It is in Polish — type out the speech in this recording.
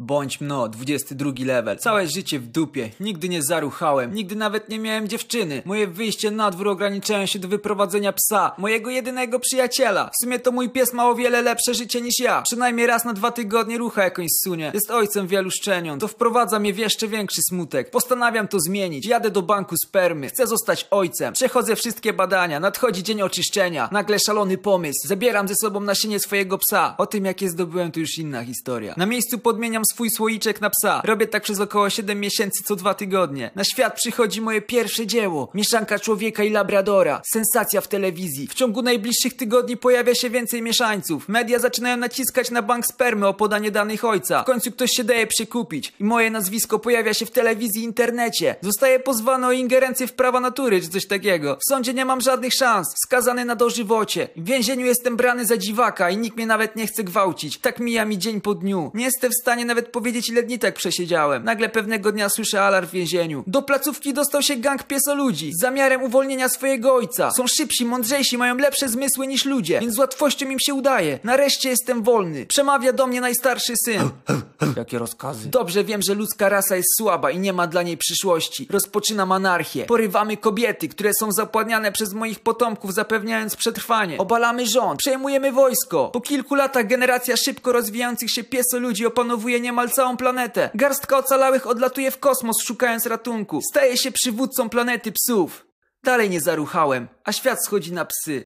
Bądź mno, 22 level. Całe życie w dupie. Nigdy nie zaruchałem. Nigdy nawet nie miałem dziewczyny. Moje wyjście na dwór ograniczają się do wyprowadzenia psa. Mojego jedynego przyjaciela. W sumie to mój pies ma o wiele lepsze życie niż ja. Przynajmniej raz na dwa tygodnie rucha jakąś sunie. Jest ojcem wielu szczeniąt. To wprowadza mnie w jeszcze większy smutek. Postanawiam to zmienić. Jadę do banku spermy. Chcę zostać ojcem. Przechodzę wszystkie badania. Nadchodzi dzień oczyszczenia. Nagle szalony pomysł. Zabieram ze sobą nasienie swojego psa. O tym jak je zdobyłem to już inna historia. Na miejscu podmieniam swój słoiczek na psa. Robię tak przez około 7 miesięcy co dwa tygodnie. Na świat przychodzi moje pierwsze dzieło. Mieszanka człowieka i labradora. Sensacja w telewizji. W ciągu najbliższych tygodni pojawia się więcej mieszańców. Media zaczynają naciskać na bank spermy o podanie danych ojca. W końcu ktoś się daje przekupić. I moje nazwisko pojawia się w telewizji i internecie. Zostaję pozwany o ingerencję w prawa natury czy coś takiego. W sądzie nie mam żadnych szans. Skazany na dożywocie. W więzieniu jestem brany za dziwaka i nikt mnie nawet nie chce gwałcić. Tak mija mi dzień po dniu. Nie jestem w stanie nawet powiedzieć ile dni tak przesiedziałem. Nagle pewnego dnia słyszę alarm w więzieniu. Do placówki dostał się gang piesoludzi z zamiarem uwolnienia swojego ojca. Są szybsi, mądrzejsi, mają lepsze zmysły niż ludzie, więc z łatwością im się udaje. Nareszcie jestem wolny. Przemawia do mnie najstarszy syn. Jakie rozkazy? Dobrze wiem, że ludzka rasa jest słaba i nie ma dla niej przyszłości. Rozpoczynam anarchię. Porywamy kobiety, które są zapładniane przez moich potomków, zapewniając przetrwanie. Obalamy rząd. Przejmujemy wojsko. Po kilku latach generacja szybko rozwijających się piesoludzi opanowuje niemal całą planetę. Garstka ocalałych odlatuje w kosmos, szukając ratunku. Staje się przywódcą planety psów. Dalej nie zaruchałem, a świat schodzi na psy.